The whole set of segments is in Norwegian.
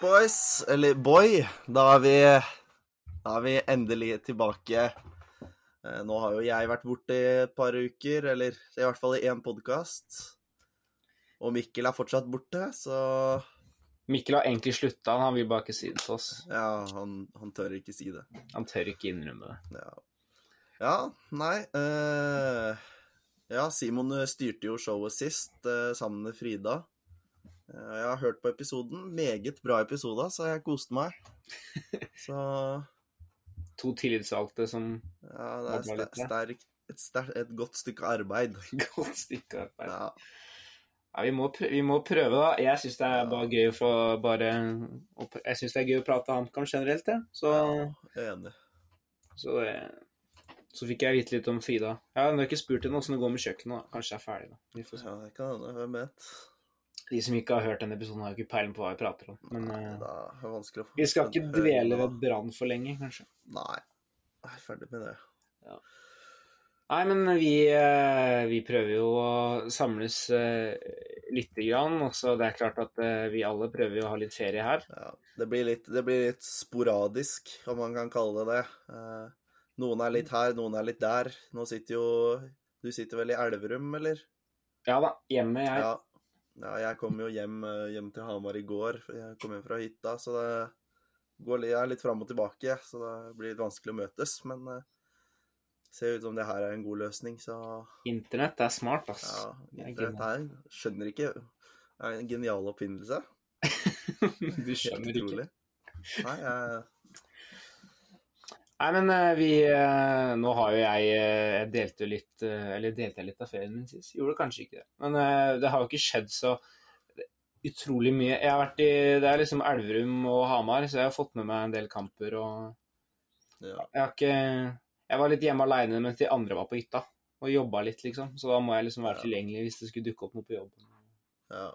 boys, eller boy, da er vi, da er vi endelig tilbake. Eh, Nå har jo jeg vært borte i et par uker, eller i hvert fall i én podkast. Og Mikkel er fortsatt borte, så Mikkel har egentlig slutta, han vil bare ikke si det til oss. ja, han, han tør ikke si det. Han tør ikke innrømme det. Ja, ja nei eh, Ja, Simon styrte jo showet sist eh, sammen med Frida. Eh, Jeg har hørt på episoden. Meget bra episode, så jeg koste meg. Så To tillitsvalgte som ja, det er Jobba litt, sterk, et, et godt stykke arbeid. godt stykke arbeid. Ja, Ja, vi, må prøve, vi må prøve, da. Jeg syns det er bare gøy for bare Jeg synes det er gøy å prate HamKam generelt, jeg. Så, er enig. så, så fikk jeg vite litt om Frida. Ja, Hun har ikke spurt henne åssen det går med kjøkkenet. da. Kanskje jeg er ferdig, da. Vi får se. Ja, det kan hende. Hvem vet? De som ikke har hørt denne episoden, har jo ikke peiling på hva vi prater om. Men Nei, eh, få vi skal ikke dvele ved brann for lenge, kanskje. Nei. Jeg er ferdig med det. Nei, men vi, eh, vi prøver jo å samles eh, lite grann. Også det er klart at eh, vi alle prøver jo å ha litt ferie her. Ja, det blir, litt, det blir litt sporadisk, om man kan kalle det det. Eh, noen er litt her, noen er litt der. Nå sitter jo Du sitter vel i Elverum, eller? Ja da, hjemme jeg. Ja. Ja jeg kom jo hjem, eh, hjem til Hamar i går. Jeg kom hjem fra hytta, så det går jeg er litt fram og tilbake. Så det blir litt vanskelig å møtes. Men det ser ut som det her er en god løsning, så Internett er smart, ass. ja. Det er Internett her skjønner ikke Det er en genial oppfinnelse. du skjønner ikke. Nei, jeg Nei, men eh, vi eh, Nå har jo jeg eh, Jeg delte litt Eller delte jeg litt av ferien min sist? Gjorde kanskje ikke det. Men det har jo ikke skjedd så utrolig mye. Jeg har vært i Det er liksom Elverum og Hamar, så jeg har fått med meg en del kamper og ja. Jeg har ikke Jeg var litt hjemme aleine mens de andre var på hytta. Og jobba litt, liksom. Så da må jeg liksom være Ja. tilgjengelig hvis det skulle dukke opp noe på jobben. ja.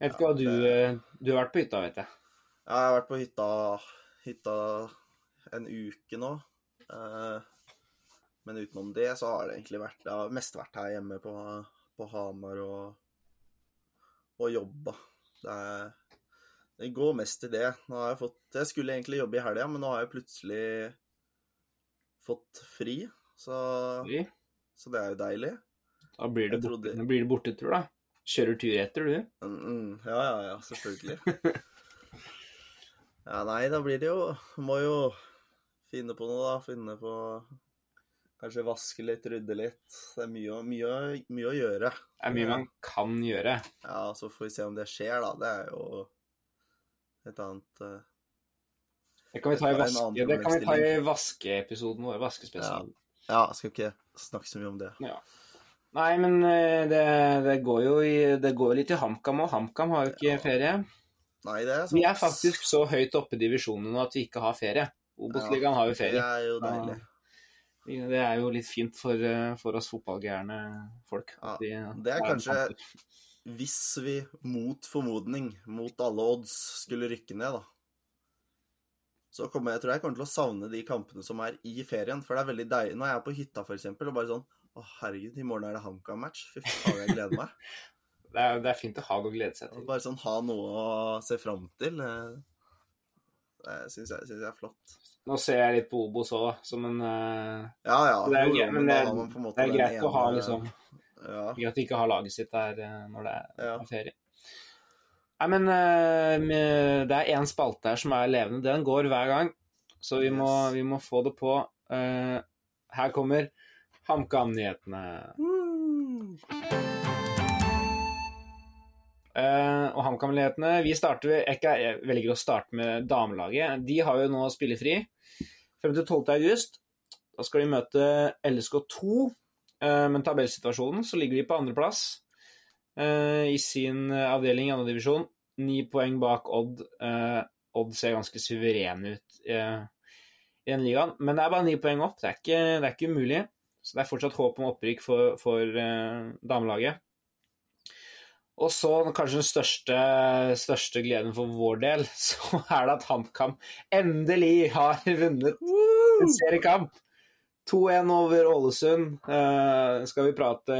Jeg vet ikke hva du Du har vært på hytta, vet jeg. Ja, jeg har vært på hytta, hytta en uke nå. Eh, men utenom det så har det egentlig vært Det har mest vært her hjemme på, på Hamar og, og jobba. Det, det går mest til det. Nå har jeg fått Jeg skulle egentlig jobbe i helga, men nå har jeg plutselig fått fri. Så, fri. så det er jo deilig. Da blir det borte, trodde- blir det bortetur, da. Kjører tur etter, du. Mm, mm, ja, ja, ja, selvfølgelig. ja, nei, da blir det jo Må jo finne på noe, da. Finne på Kanskje vaske litt, rydde litt. Det er mye, mye, mye å gjøre. Det er mye man kan gjøre. Ja, så får vi se om det skjer, da. Det er jo et annet uh, Det kan vi ta i, vaske, det kan vi ta i vaskeepisoden vår. Vaskespesialen. Ja, skal ikke snakke så mye om det. Ja. Nei, men eh, det, det går jo i, det går litt i HamKam òg. HamKam har jo ikke Ja. ferie. Nei, det er sant. Vi er faktisk så høyt oppe i divisjonen at vi ikke har ferie. Obos-ligaen har jo ferie. Det er jo deilig. Det er jo litt fint for, eh, for oss fotballgærne folk. Ja, vi- det er kanskje. Hvis vi mot formodning, mot alle odds, skulle rykke ned, da. Så kommer jeg tror jeg kommer til å savne de kampene som er i ferien. For det er veldig deilig Når jeg er på hytta, eksempel, og bare sånn Å, herregud, i morgen er det HamKam-match. Fy faen, jeg gleder meg. det, er, det er fint å ha noe å glede seg til. Bare sånn ha noe å se fram til. Det syns jeg, synes jeg er flott. Nå ser jeg litt på Obos òg, som en uh, Ja, ja. Det er jo men det, har man på en måte det er greit greit å ha ene- liksom Ja. At de ikke har laget sitt der eh, når det er Ja. er ferie. Nei, men uh, det er én spalte her som er levende. Den går hver gang, så vi må, vi må få det på. Uh, her kommer HamKam-nyhetene. Woo! Eh, og HamKam-mulighetene Vi starter jeg, velger å starte med damelaget. De har jo nå spillefri frem til 12. august. Da skal de møte LSK2. uh, men tabellsituasjonen så ligger de på andreplass uh, i sin eh, avdeling i andredivisjon. Ni poeng bak Odd. Uh, Odd ser ganske suveren ut uh, i den ligaen, men det er bare ni poeng opp. Det er ikke, det er ikke umulig. Så det er fortsatt håp om opprykk for, for eh, damelaget. Og så kanskje den største, største gleden for vår del, så er det at HamKam endelig har vunnet en seriekamp. 2-1 over Ålesund. Uh, skal vi prate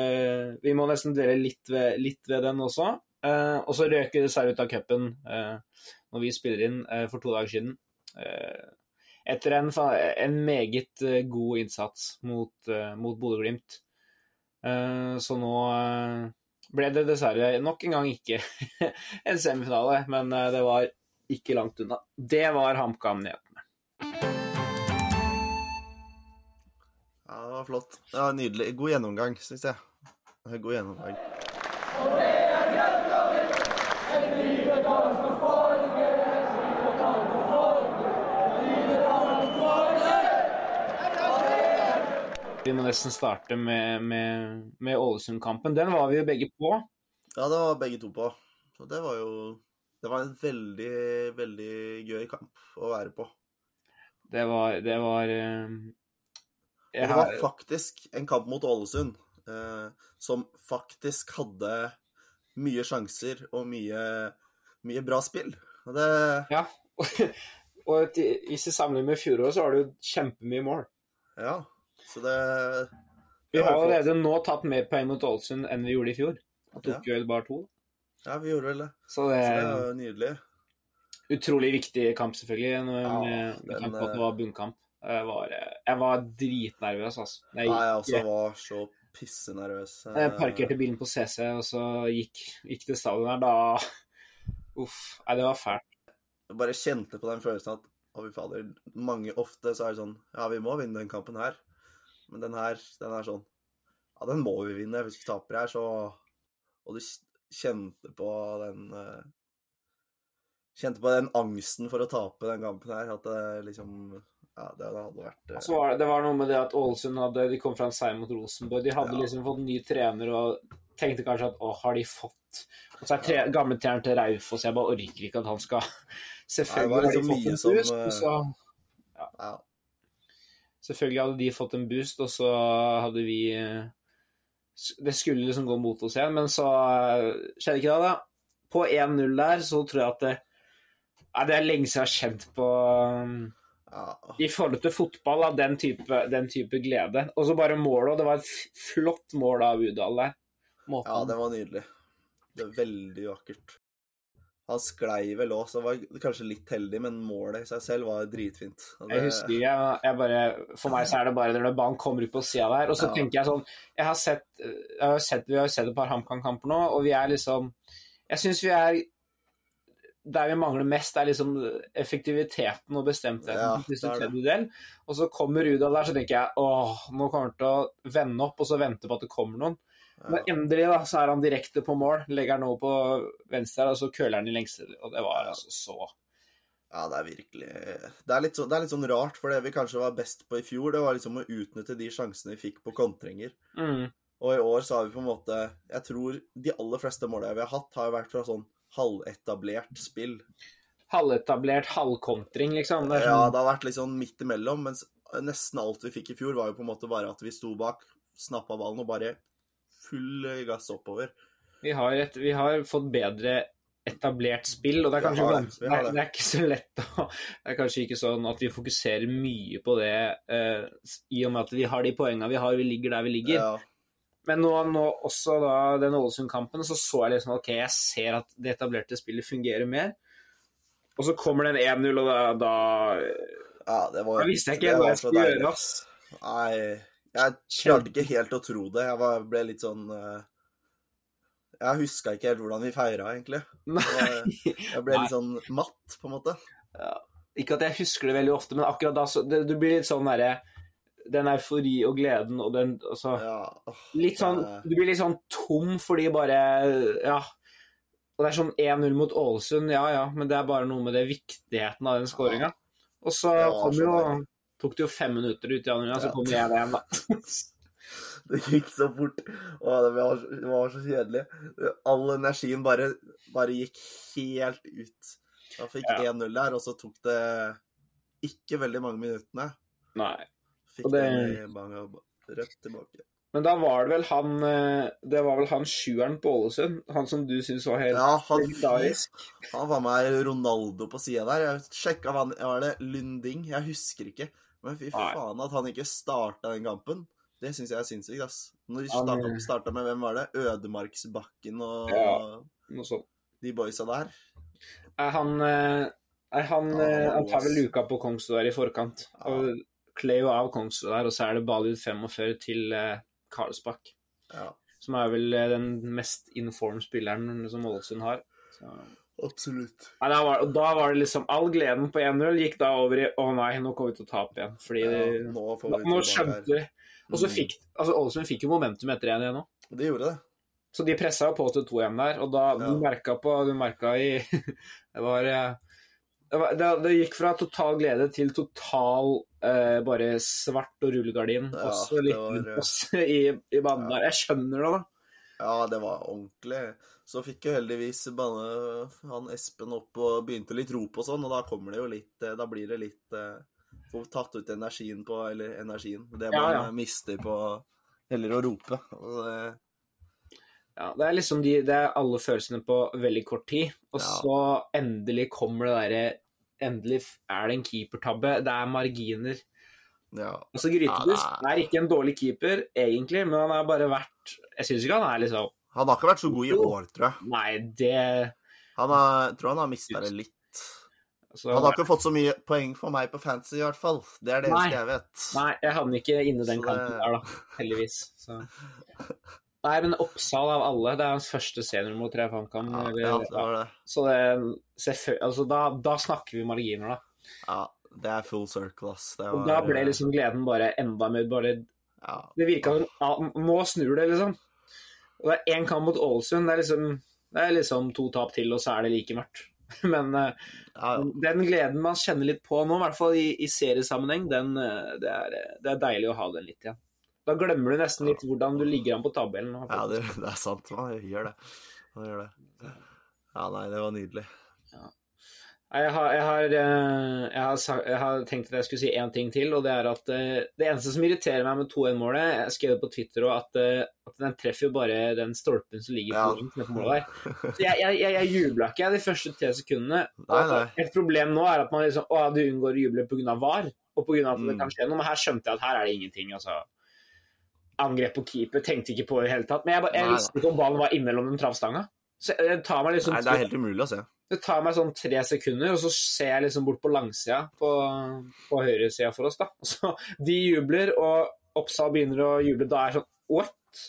Vi må nesten dvele litt ved, litt ved den også. Uh, og så røk det seg ut av cupen uh, når vi spiller inn for to dager siden. Etter en, en meget god innsats mot, mot Bodø-Glimt. Så nå ble det dessverre nok en gang ikke en semifinale, men eh, det var ikke langt unna. Det var HamKam-nyhetene. Ja, det var flott. Det var nydelig. God gjennomgang, syns jeg. God gjennomgang. Vi må nesten starte med, med, med Ålesund-kampen. Den var vi jo begge på. Ja, det var begge to på. Og det var jo Det var en veldig, veldig gøy kamp å være på. Det var, det var eh, jeg det var faktisk en kamp mot Ålesund eh, som faktisk hadde mye sjanser og mye, mye bra spill. Og det Ja. Og hvis vi sammenligner med fjoråret, så var det jo kjempemye mål. Ja. Så det Vi det har allerede nå tatt mer poeng mot Ålesund enn vi gjorde i fjor. Og tok jo bare to. Ja, vi gjorde vel det. Så det Så det er nydelig. utrolig viktig kamp, selvfølgelig. Når, Ja, med, med tanke på at det eh, var bunnkamp. Jeg var, jeg var dritnervøs, altså. Jeg, Nei, jeg også var så pissenervøs. jeg parkerte bilen på CC, og så gikk, gikk til stadion her. Da Uff. Nei, det var fælt. Jeg bare kjente på den følelsen at å, fy fader, mange ofte så er det sånn Ja, vi må vinne den kampen her. Men den her, den er sånn Ja, den må vi vinne hvis vi taper her, så Og du kjente på den eh, Kjente på den angsten for å tape den kampen her, at det liksom Ja, det hadde vært eh, Så var det, var noe med det at Ålesund hadde De kom fra en seier mot Rosenborg. De hadde Ja. liksom fått ny trener og tenkte kanskje at å, har de fått Og så er tre, gamle treneren til Raufoss Jeg bare orker ikke at han skal Selvfølgelig har de fått en som, eh, og så ja, Selvfølgelig hadde de fått en boost, og så hadde vi eh, Det skulle liksom gå mot oss igjen, men så eh, skjedde ikke det, da. På 1-0 der så tror jeg at det ja, det er lenge siden jeg har kjent på ja, i forhold til fotball av den type, den type glede. Og så bare målet, og det var et flott mål av Udal der. Måten. ja, det var nydelig. Det var veldig vakkert. Han sklei vel òg, så var kanskje litt heldig, men målet i seg selv var dritfint. Det... Jeg husker jeg, jeg bare, For meg så er det bare når ballen kommer ut på sida der. Og så Ja. tenker jeg sånn jeg har sett, jeg har sett, Vi har jo sett et par HamKam-kamper nå, og vi er liksom Jeg syns vi er Der vi mangler mest, er liksom effektiviteten og bestemtheten. Ja, det det. Og så kommer Rudal der, så tenker jeg åh, nå kommer han til å vende opp og så vente på at det kommer noen. Men endelig da, så er han direkte på mål. Legger han over på venstre, og så køler han i lengste. Og det var altså så Ja, det er virkelig Det er så, det er litt sånn rart, for det vi kanskje var best på i fjor, det var liksom å utnytte de sjansene vi fikk på kontringer. mm. Og i år så har vi på en måte Jeg tror de aller fleste målene vi har hatt, har vært fra sånn halvetablert spill. halvetablert halvkontring, liksom. Det sånn... Ja, det har vært litt sånn midt imellom, mens nesten alt vi fikk i fjor, var jo på en måte bare at vi sto bak, snappa ballen og bare full gass oppover. vi, har et, vi har fått bedre etablert spill, og det er kanskje det, det, det. det er ikke så lett å Det er kanskje ikke sånn at vi fokuserer mye på det eh, i og med at vi har de poengene vi har, vi ligger der vi ligger. Ja, Men nå, nå også da den Ålesund-kampen, så så jeg liksom ok, jeg ser at det etablerte spillet fungerer mer. Og så kommer den 1-0, og da, da ja det var Da visste jeg ikke hva jeg skulle gjøre. Nei, jeg klarte ikke helt å tro det. Jeg var, ble litt sånn eh, Jeg huska ikke helt hvordan vi feira, egentlig. Jeg, jeg ble litt sånn matt, på en måte. Ikke at jeg husker det veldig ofte, men akkurat da så det, Du blir litt sånn derre Den eufori og gleden og den altså, Ja, oh, Litt sånn Du blir litt sånn tom fordi bare Ja. Og det er sånn 1-0 mot Ålesund, ja ja, men det er bare noe med det viktigheten av den skåringa. Og så ja, kommer jo. Tok det jo fem minutter ut i andre omgang, så kom jeg igjen, da. Det gikk så fort. Åh, det var, det var så kjedelig. All energien bare, bare gikk helt ut. Da fikk Ja. 1-0 der, og så tok det ikke veldig mange minuttene. Nei. Fikk det- mange rødt tilbake. Men da var det vel han eh, Det var vel han sjueren på Ålesund, han som du syns var helt Ja, han, legendarisk. han var med Ronaldo på sida der. Jeg sjekka hva han Var det Lunding? Jeg husker ikke. Men fy faen at han ikke starta den kampen. Det syns jeg er sinnssykt, ass. Når de starta, starta med hvem var det? Ødemarksbakken og Ja. Noe sånt. De boysa der. Er han eh, er han, Ja, han tar vel luka på Kongsrud der i forkant. Ja. Og kler jo av Kongsrud der, og så er det ball ut 45 til eh, Karlsbakk. Ja, Som er vel den mest inform spilleren som Ålesund har. Så. Absolutt. Ja, da, var, da var det liksom All gleden på 1-0 gikk da over i Å nei, nå kommer vi til å tape igjen. Fordi Ja, nå får nå, vi nå tilbake skjønte vi Og så Mm. fikk altså Ålesund fikk jo momentum etter 1 igjen nå. De gjorde det. Så de pressa jo på til 2-1 der, og da du Ja. merka på Du merka i Det var eh, det, det, gikk fra total glede til total eh, bare svart og rullegardin. Ja, også litt var, eh, i, i banen der. Jeg skjønner det, da. Ja, det var ordentlig. Så fikk jo heldigvis banne han Espen opp og begynte litt rop og sånn, og da kommer det jo litt eh, Da blir det litt eh, Får tatt ut energien på Eller energien. Det man ja. ja. mister på Heller å rope. Det, Ja, det er liksom de, det er alle følelsene på veldig kort tid, og Ja. så endelig kommer det derre Endelig er det en keepertabbe. Det er marginer. Ja. Altså, Grytebust Ja, er ikke en dårlig keeper, egentlig, men han er bare vært Jeg syns ikke han er liksom Han har ikke vært så god i år, tror jeg. Nei, det Han har, tror han har mista det litt. Så... Han har ikke fått så mye poeng for meg på fantasy, i hvert fall. Det er det eneste jeg vet. Nei, jeg den ikke inne den Så det- kampen der, da. Heldigvis. Så. Nei, men Oppsal av alle, det er hans første seniormål, tror jeg han Ja, ja, det var det. Så det, altså, da, da snakker vi marginer, da. Ja, det er full circle, ass. Det Og da ble liksom gleden bare enda mer bare ja, Det virka som ja, Nå snur det, liksom. Og det er én kamp mot Ålesund. Det er liksom det er liksom to tap til, og så er det like mørkt. Men eh, ja, ja. den gleden man kjenner litt på nå, i hvert fall i, i seriesammenheng, den, eh, det, er, det er deilig å ha den litt igjen. Da glemmer du nesten litt hvordan du ligger an på tabellen. ja det, det er sant. Man gjør det. Man gjør det. Ja, nei, det var nydelig. Nei, Jeg har, jeg, har, eh, jeg, har, jeg har tenkt at jeg skulle si én ting til, og det er at eh, det eneste som irriterer meg med 2-1-målet Jeg skrev det på Twitter òg, at, eh, at den treffer jo bare den stolpen som ligger Ja. på på målet der. Så jeg, jeg, jeg, jubla ikke de første tre sekundene. Nei, nei. Et problem nå er at man liksom, å, du unngår å juble pga. VAR, og pga. at det Mm. kan skje noe. Men her skjønte jeg at her er det ingenting. altså. Angrep på keeper tenkte ikke på det i det hele tatt. Men jeg, ba- jeg visste ikke om ballen var innimellom den traff stanga. Så det tar meg liksom Nei, det er helt umulig å se. det tar meg sånn tre sekunder, og så ser jeg liksom bort på langsida på, på høyresida for oss, da. Så de jubler, og Oppsal begynner å juble. Da er jeg sånn What?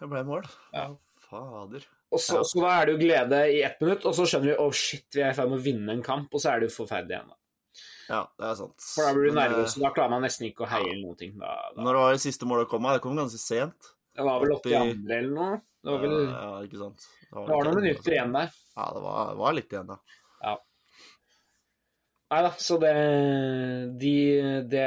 Det ble mål. Ja. Fader. Og så, Ja. så da er det jo glede i ett minutt, og så skjønner vi oh shit, vi er i ferd med å vinne en kamp, og så er det jo forferdelig igjen. da. Ja, det er sant. For da blir du nervøs, eh, og da klarer man nesten ikke å heie eller noen ting. Da, da. Når det var det siste målet kom, det kom ganske sent. Det var vel 80 82 eller noe. Det var vel Ja, ja, ikke sant. det var noen minutter igjen der. Ja, det var, det var litt igjen, da. Nei da, så det de, det,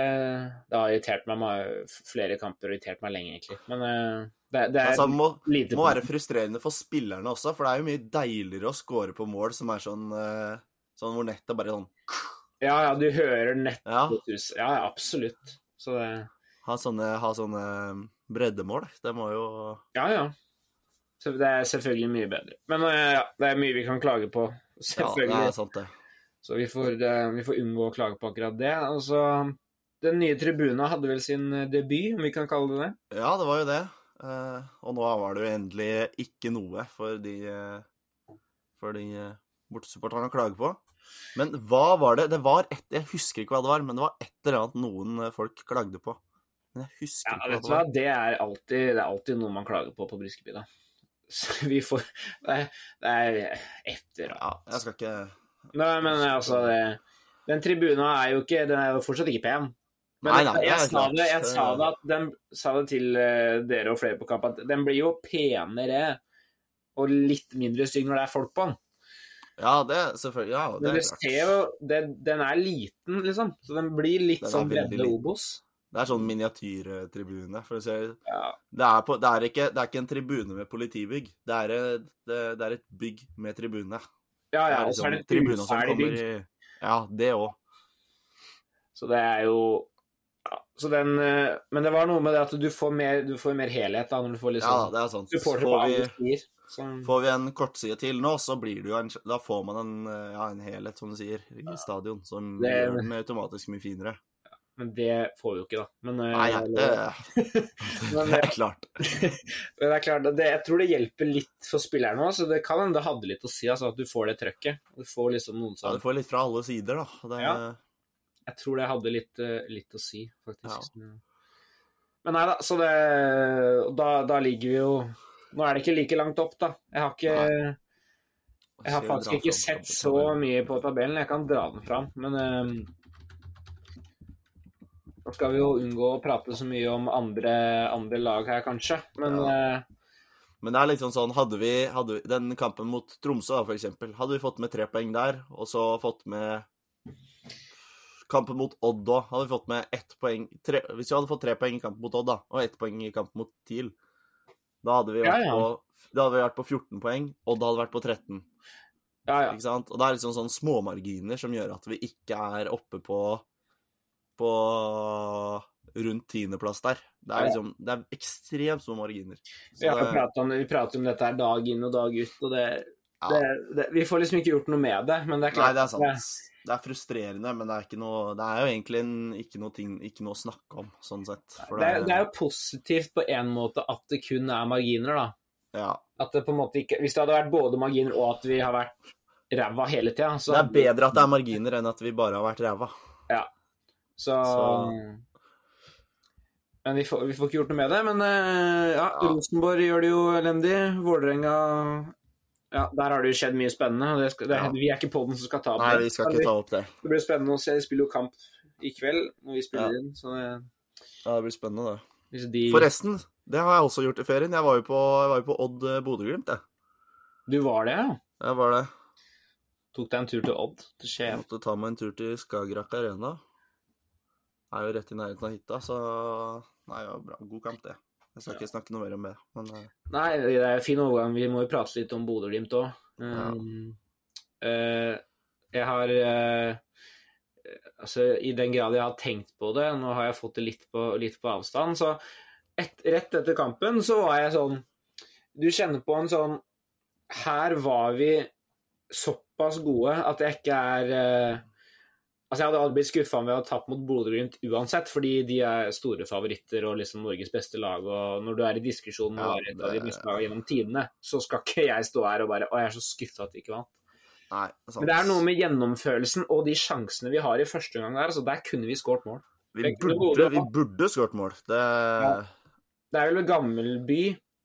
det har irritert meg flere kamper, og irritert meg lenge, egentlig. Men eh, det, det er Altså, det må, lite må være frustrerende for spillerne også, for det er jo mye deiligere å score på mål som er sånn eh, Sånn hvor nettet bare sånn Ja, ja, du hører nett Ja, hus. Ja, ja, absolutt. Så det ha sånne, ha sånne breddemål. Det må jo Ja, ja. Så det er selvfølgelig mye bedre. Men eh, ja, det er mye vi kan klage på. selvfølgelig. Ja, det er sant, det. Så vi får, eh, vi får unngå å klage på akkurat det. Altså, den nye tribuna hadde vel sin eh, debut, om vi kan kalle det det. Ja, det var jo det. Og nå var det jo endelig ikke noe for de For de bortesupporterne å klage på. Men hva var det? Det var et Jeg husker ikke hva det var, men det var et eller annet noen folk klagde på. Men jeg husker Ja, ikke hva, det var. det er alltid, det er alltid noe man klager på på Briskeby, da. Så vi får Det det er etter Ja, jeg skal ikke Nei, men altså det, Den tribuna er jo ikke Den er jo fortsatt ikke pen. Men Nei, nei, jeg, er sa det, jeg sa det, den, sa det til eh, dere og flere på kamp, at den blir jo penere og litt mindre stygg når det er folk på den. Ja, det selvfølgelig. Ja, det Men klart. ser jo, den, er liten, liksom. Så den blir litt Den sånn liten. Obos. Det er sånn miniatyrtribune. For å si Ja. det er, på, det, er ikke, det er ikke en tribune med politibygg. Det er, et- det, det er et bygg med tribune. ja, ja. Og så er det liksom et tribuner som uferdig bygg. i Ja, det òg. Så det er jo ja, så den, eh, Men det var noe med det at du får mer, du får mer helhet da, når du får Ja, liksom det er sant. Du får, Får vi, sier, Som, får vi en kortside til nå, så blir det jo en Da får man en, ja, en helhet, som du sier, i stadion, som Det- gjør den automatisk mye finere. Men det får vi jo ikke, da. Men, eh, Nei, ja, det, men, det er klart. Men det er klart, det, jeg tror det hjelper litt for spillerne òg, så det kan hende det hadde litt å si. Altså, at du får det trøkket. Du får liksom noen Ja, du får litt fra alle sider, da. Det, Ja. Jeg tror det hadde litt, eh, litt å si, faktisk. Men nei da, så det da, da ligger vi jo Nå er det ikke like langt opp, da. Jeg har ikke Nei. Jeg har faktisk ikke sett så mye på tabellen. Jeg kan dra den fram, men Da skal vi jo unngå å prate så mye om andre, andre lag her, kanskje. Men eh, Men det er liksom sånn sånn, hadde vi, hadde vi den kampen mot Tromsø, da, eksempel, hadde vi fått med tre poeng der, og så fått med kampen mot Odd òg, hadde vi fått med ett poeng tre, Hvis vi hadde fått tre poeng i kampen mot Odd, da, og ett poeng i kampen mot TIL, da hadde vi vært, ja. På, da hadde vi vært på 14 poeng, Odd hadde vært på 13. ja, ja. Og det er liksom sånn småmarginer som gjør at vi ikke er oppe på på rundt tiendeplass der. Det er liksom Det er ekstremt små marginer. Vi, har det- pratet om, vi prater om dette her dag inn og dag ut, og det, Ja. det, det Vi får liksom ikke gjort noe med det, men det er Nei, det er sant. Det er frustrerende, men det er, ikke noe, det er jo egentlig en, ikke, noe ting, ikke noe å snakke om, sånn sett. For Det er, det er jo positivt på en måte at det kun er marginer, da. ja. At det på en måte ikke Hvis det hadde vært både marginer og at vi har vært ræva hele tida, så Det er bedre at det er marginer enn at vi bare har vært ræva. Så, Så- Men vi får, vi får ikke gjort noe med det. Men eh, ja. Rosenborg gjør det jo elendig. Vålerenga ja, Der har det jo skjedd mye spennende. Det skal, det, Ja. Vi er ikke på den som skal ta opp Nei, det. vi skal ikke ta opp det. Det blir spennende å se. De spiller jo kamp i kveld når vi spiller Ja. inn. Så det, Ja, det blir spennende, det. de Forresten, det har jeg også gjort i ferien. Jeg var jo på, var jo på Odd eh, Bodø-Glimt, jeg. Du var det, ja? Jeg var det. Tok deg en tur til Odd, til Skien. måtte ta meg en tur til Skagerrak Arena. Er jo rett i nærheten av hytta, så Nei, ja, bra. God kamp, det. Jeg skal ikke snakke noe mer om det, men eh, Nei, det er en fin overgang. Vi må jo prate litt om Bodø-Glimt òg. Ja. jeg har uh, Altså, i den grad jeg har tenkt på det, nå har jeg fått det litt på, litt på avstand, så et, rett etter kampen så var jeg sånn Du kjenner på en sånn Her var vi såpass gode at jeg ikke er eh, Altså, jeg hadde aldri blitt skuffa vi hadde tapt mot Bodø-Glimt uansett, fordi de er store favoritter og liksom Norges beste lag. Og når du er i diskusjon med å Ja, det... et av de beste lagene gjennom tidene, så skal ikke jeg stå her og bare Å, jeg er så skuffa at de ikke vant. Nei, sant. Men det er noe med gjennomførelsen og de sjansene vi har i første gang der. Altså, der kunne vi skåret mål. Vi burde, vi burde skåret mål. Det Det er vel Gammelby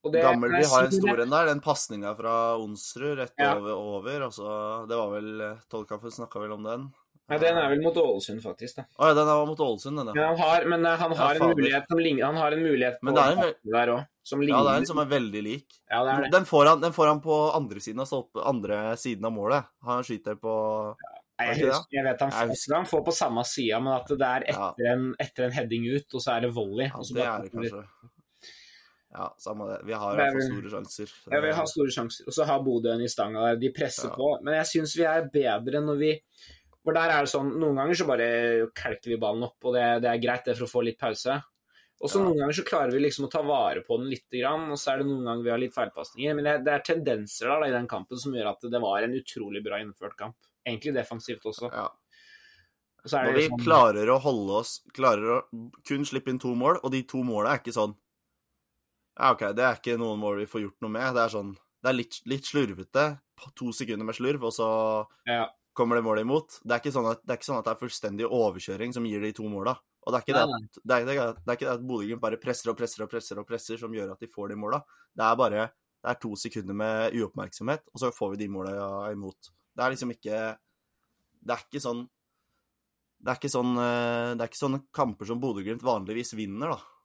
det, Gammelby har en stor en der. Den pasninga fra Onsrud rett Ja. over, over. Altså, det var vel Tollkaffen snakka vel om den. Nei, den er vel mot Ålesund, faktisk. da. Å ja, den var mot Ålesund, den, ja. Men han har, men eh, han har, Ja, en, mulighet som ligner, han har en mulighet på er en der òg, som Ja, ligner. det er en som er veldig lik. Ja, det er det. Den får han, den får han på andre siden av andre siden av målet. Han skyter på Er jeg, husker, jeg vet han får, han får på samme sida, men at det er Ja. etter, en, etter en heading ut, og så er det volley. Ja, det er det kanskje. Ja, samme det. Vi har i er hvert fall store sjanser. Ja, vi har store sjanser. Og så har Bodø en i stanga der. De presser Ja. på. Men jeg syns vi er bedre når vi For der er det sånn Noen ganger så bare kelker vi ballen opp, og det, det er greit det for å få litt pause. Og så Ja. noen ganger så klarer vi liksom å ta vare på den litt, og så er det noen ganger vi har litt feilpasninger. Men det, det er tendenser da, i den kampen som gjør at det var en utrolig bra innført kamp. Egentlig defensivt også. Ja. Og så er Når vi sånn- klarer å holde oss Klarer å kun slippe inn to mål, og de to måla er ikke sånn Ja, OK, det er ikke noen mål vi får gjort noe med. Det er sånn Det er litt, litt slurvete. To sekunder med slurv, og så ja. Kommer det målet imot. Det er ikke sånn at det er, ikke sånn at det er fullstendig overkjøring som gir de to måla. Og det er ikke det Nei, at, det at, det er, det er ikke det at Bodø-Glimt bare presser og presser og presser og presser som gjør at de får de måla. Det er bare det er to sekunder med uoppmerksomhet, og så får vi de måla imot. Det er liksom ikke Det er ikke sånn det er ikke sånn eh, Det er ikke sånne kamper som Bodø-Glimt vanligvis vinner, da.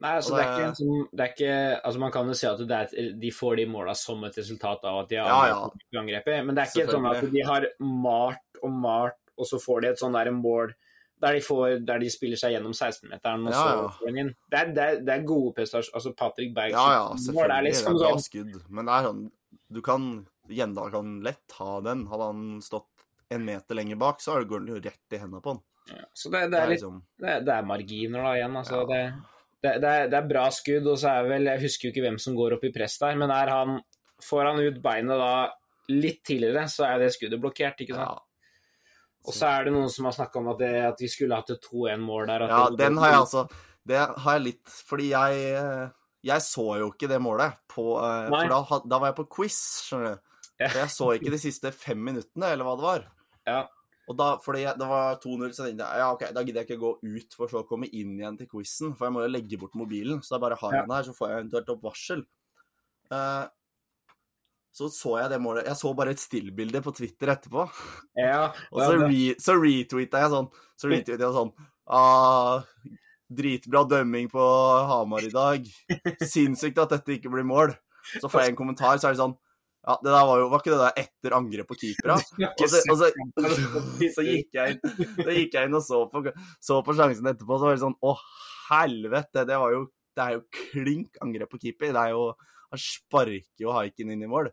Nei, altså det... det er ikke det- sånn det er ikke, altså Man kan jo si at det er de får de måla som et resultat av at de har Ja, ja. angrepet men det er ikke sånn at de har malt og malt, og så får de et sånn der mål der de, får, der de spiller seg gjennom 16-meteren, og Ja, så får den inn. Det er, det er, det er gode prestasjoner. Altså Patrick Berg Ja, ja, selvfølgelig. er liksom det er bra sånn skudd. Men det er sånn Du kan Gjendal kan lett ha den. Hadde han stått en meter lenger bak, så går den jo rett i hendene på han. ja, Så det, er litt, liksom det, det er marginer da igjen. Altså, Ja. det, det, det, er, det er bra skudd, og så er vel Jeg husker jo ikke hvem som går opp i press der, men er han Får han ut beinet da litt tidligere, så er det skuddet blokkert, ikke sant? Ja. Og så er det noen som har snakka om at, det, at vi skulle hatt et 2-1-mål der. Ja, den har jeg altså Det har jeg litt Fordi jeg Jeg så jo ikke det målet på eh, Nei. For da, da var jeg på quiz, skjønner du. Ja. For jeg så ikke de siste fem minuttene, eller hva det var. Ja. Og da, fordi det var 2-0, så tenkte jeg ja, ok, da gidder jeg ikke gå ut for så å komme inn igjen til quizen, for jeg må jo legge bort mobilen. Så da bare har jeg den her, så får jeg eventuelt opp varsel. Uh, så så jeg det målet Jeg så bare et stillbilde på Twitter etterpå. Ja, Og så, re, så retweeta jeg sånn Så retweeta jeg sånn ah, Dritbra dømming på Hamar i dag. Sinnssykt at dette ikke blir mål. Så får jeg en kommentar, så er det sånn Ja, det der var jo Var ikke det der etter angrep på keepera? Og så, og så, så gikk jeg inn Så gikk jeg inn og så på, så på sjansen etterpå, så var det sånn Å, helvete! Det var jo Det er jo klink angrep på keeper. Det er jo Han sparker jo haiken inn i mål.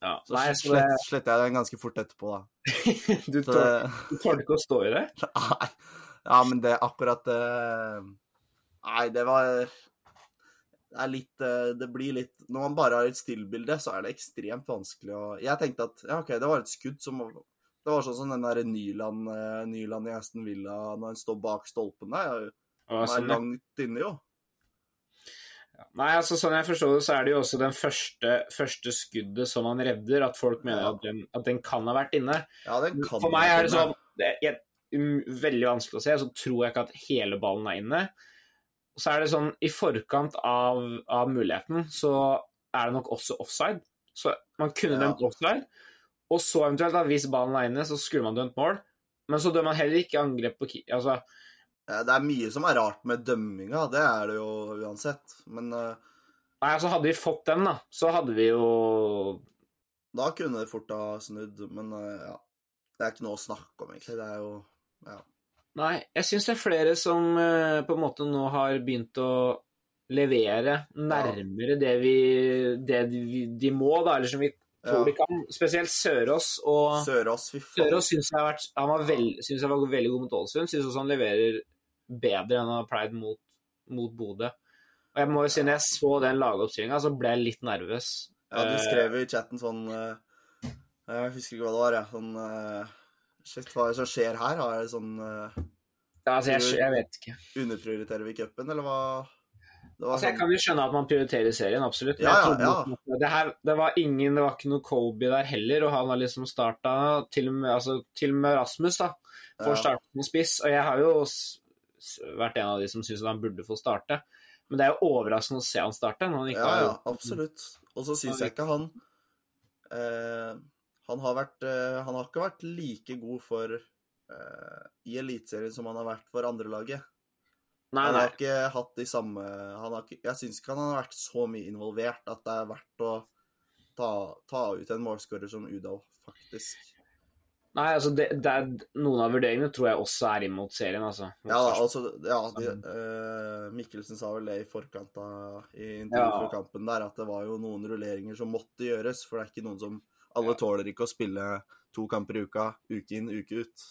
ja. Så Nei, så slett, sletter jeg den ganske fort etterpå, da. du Så det ikke å stå i det? Nei. Ja, men det akkurat eh, Nei, det var Det litt eh, Det blir litt Når man bare har et stillbilde, så er det ekstremt vanskelig å Jeg tenkte at ja, OK, det var et skudd som Det var sånn som den der Nyland, eh, Nyland i Aston Villa når han står bak stolpen der. Han er sånn, langt inne, jo. Nei, altså sånn jeg forstår det, så er det jo også den første, første skuddet som han redder, at folk mener Ja. at, den, at den kan ha vært inne. Ja, den kan For meg er det sånn det er um, Veldig vanskelig å se, så tror jeg ikke at hele ballen er inne. Så er det sånn, i forkant av, av muligheten, så er det nok også offside. Så man kunne Ja. dømt offside, og så eventuelt, da, hvis ballen er inne, så skulle man dømt mål. Men så dømmer man heller ikke angrep på ki- Altså, Det er mye som er rart med dømminga, det er det jo uansett. Men uh... nei, altså hadde vi fått den, da, så hadde vi jo da kunne det fort ha snudd. Men uh, ja. Det er ikke noe å snakke om, egentlig. Det er jo Ja. Nei, jeg syns det er flere som uh, på en måte nå har begynt å levere nærmere det vi det de, de må, da, eller som vi tror Ja. de kan. Spesielt Sørås og Sørås. Sørås syns jeg vært Han var, veld, synes jeg var veldig god mot Ålesund. Syns også han leverer bedre enn han har pleid mot, mot Bodø. Og jeg må jo si, når jeg så den lagoppstillinga, så ble jeg litt nervøs. Ja, du Eh, skrev i chatten sånn eh, Jeg husker ikke hva det var, jeg. Sånn eh, Shit, hva er det som skjer her? Er det sånn uh, ja, altså, jeg, jeg vet ikke. Underprioriterer vi cupen, eller hva? Det var Altså, jeg sånn kan jo skjønne at man prioriterer serien, absolutt. Ja, ja, ja. Det, her, det var ingen, det var ikke noe Colby der heller, og han har liksom starta til, og med- altså, til og med Rasmus, da. Får Ja. starte som spiss. Og jeg har jo vært en av de som syns han burde få starte. Men det er jo overraskende å se han starte. Når han ikke Ja, har ja, absolutt. Og så syns jeg ikke han eh, Han har vært eh, Han har ikke vært like god for uh, i Eliteserien som han har vært for andrelaget. Nei, Han har ikke hatt de samme han har ikke, Jeg syns ikke han har vært så mye involvert at det er verdt å ta, ta ut en målskårer som Udal, faktisk. nei altså det, det er, noen av vurderingene tror jeg også er inn mot serien, altså. Ja, da, altså, ja de, uh, Mikkelsen sa vel det i forkant av i intervjuet Ja. før kampen der, at det var jo noen rulleringer som måtte gjøres. For det er ikke noen som Alle tåler ikke å spille to kamper i uka, uke inn, uke ut.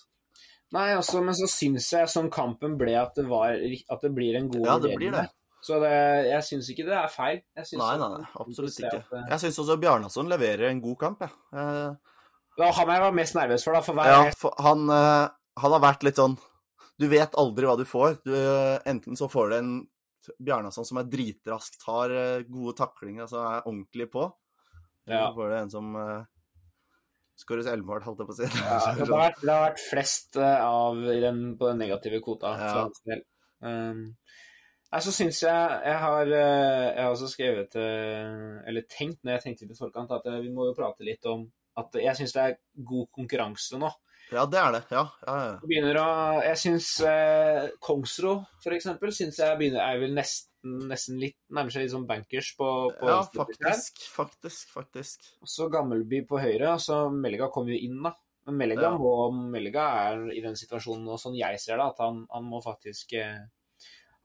Nei, altså, men så syns jeg som kampen ble at det, var, at det blir en god Ja, det blir det. Så det, jeg syns ikke det er feil. Nei, nei, absolutt ikke. at det- Jeg syns også Bjarnason leverer en god kamp, jeg. Eh, var han jeg var mest nervøs for, da. For hver Ja, for han, eh, han har vært litt sånn Du vet aldri hva du får. Du, eh, enten så får du en Bjarnason som er dritrask, tar eh, gode taklinger, altså er ordentlig på. Ja. så får du en som uh, skårer selvmål, holdt jeg på å si. Ja, det, har vært, det har vært flest eh, av den, på den negative kvota. Ja. for. Um, nei, så syns jeg Jeg har, eh, jeg har også skrevet eh, Eller tenkt når jeg tenkte litt i forkant, at eh, vi må jo prate litt om at jeg syns det er god konkurranse nå. Ja, det er det. Ja, ja, ja. Å Jeg syns eh, Kongsro, for eksempel, syns jeg begynner, er vel nesten, nesten litt Nærmer seg litt sånn bankers på, på ja faktisk, faktisk. Faktisk. Faktisk. Så Gammelby på høyre, så Melga kommer jo inn, da. Men Melga, må, Melga er i den situasjonen nå, sånn jeg ser det, at han, han må faktisk eh,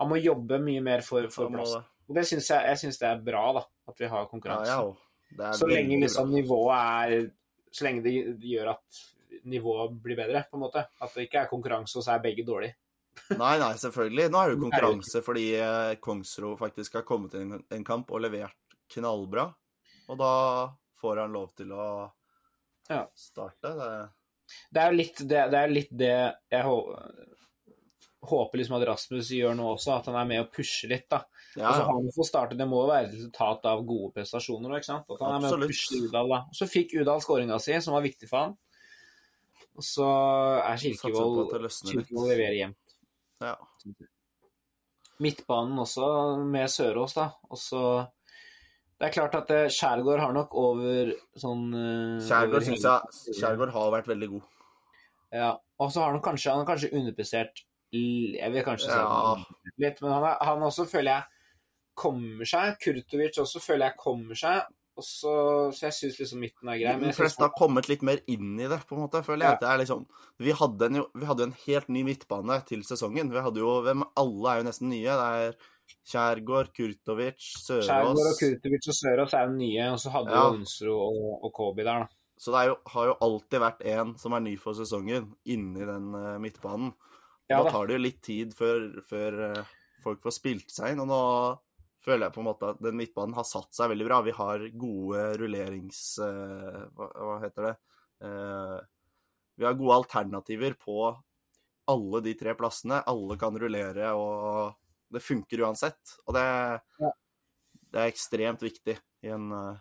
Han må jobbe mye mer for, for plass. Og det syns jeg, jeg synes det er bra, da, at vi har konkurranse. så lenge liksom nivået er Så lenge det gjør at nivået blir bedre, på en måte. At det ikke er konkurranse, og så er begge dårlige. Nei, nei, selvfølgelig. Nå er det jo konkurranse fordi eh, Kongsro faktisk har kommet inn en- kamp og levert knallbra. Og da får han lov til å Ja. starte. Det, Det er jo litt det, det, litt det jeg hå- håper liksom at Rasmus gjør nå også, at han er med og pusher litt. da. Ja, Og så har han fått starte, Det må være et resultat av gode prestasjoner. ikke sant? At han er med og Absolutt. pusher Udal. da. Og så fikk Udal skåringa si, som var viktig for han. Og så er Kirkevold. Kirkevold leverer jevnt. Ja. Midtbanen også, med Sørås, da. Og så Det er klart at eh, Skjærgård har nok over sånn eh, Skjærgård syns jeg Skjærgård har vært veldig god. Ja, og så har han kanskje, han kanskje underprestert Jeg vil kanskje si Ja. litt, men han, er, han også føler jeg kommer seg. Kurtovic også føler jeg kommer seg. Og så, jeg syns liksom midten er grei. Men De fleste har kommet litt mer inn i det, på en måte, føler jeg. Det er liksom, vi, hadde en, vi hadde jo en helt ny midtbane til sesongen. Vi hadde jo, hvem, Alle er jo nesten nye. Det er Kjærgaard, Kurtovic, Skjærgård og Kurtovic og Sørås er jo nye, og så hadde Ja. jo Onsro og, og Kobi der, da. Så det jo, har jo alltid vært en som er ny for sesongen, inni den uh, midtbanen. Ja, da da. tar det jo litt tid før, før uh, folk får spilt seg inn. Og nå føler jeg på en måte at den midtbanen har satt seg veldig bra. Vi har gode rullerings... eh, hva, hva heter det? Eh, vi har gode alternativer på alle de tre plassene. Alle kan rullere, og det funker uansett. Og det, Ja. det er ekstremt viktig i en uh,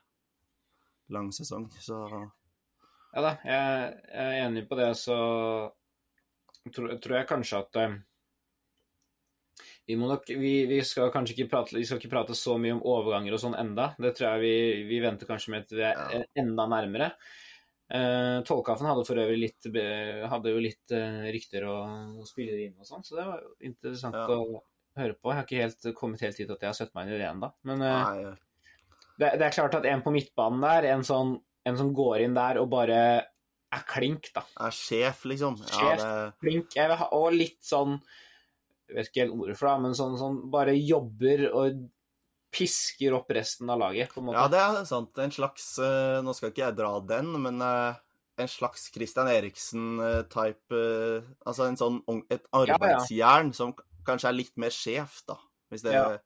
lang sesong. Så Ja da, jeg, jeg er enig på det, så tror, tror jeg kanskje at eh, vi nok vi, vi skal kanskje ikke prate, vi skal ikke prate så mye om overganger og sånn enda. Det tror jeg vi, vi venter kanskje med til vi er enda nærmere. Uh, Tollkaffen hadde for øvrig litt hadde jo litt uh, rykter og, og spillere inn og sånn, så det var jo interessant Ja. å høre på. Jeg har ikke helt kommet helt dit at jeg har sett meg inn i det ennå. Men uh, nei, det, det er klart at en på midtbanen der, en, sånn, en som går inn der og bare er klink, da. er sjef, liksom. Ja, det, klink. Og litt sånn Jeg vet ikke helt ordet for det, men sånn, sånn bare jobber og pisker opp resten av laget, på en måte. Ja, det er sant. En slags eh, Nå skal ikke jeg dra den, men eh, en slags Christian Eriksen-type eh, Altså en sånn, et et ja. arbeidsjern som kanskje er litt mer skjevt, da. Hvis det Ja. Ja,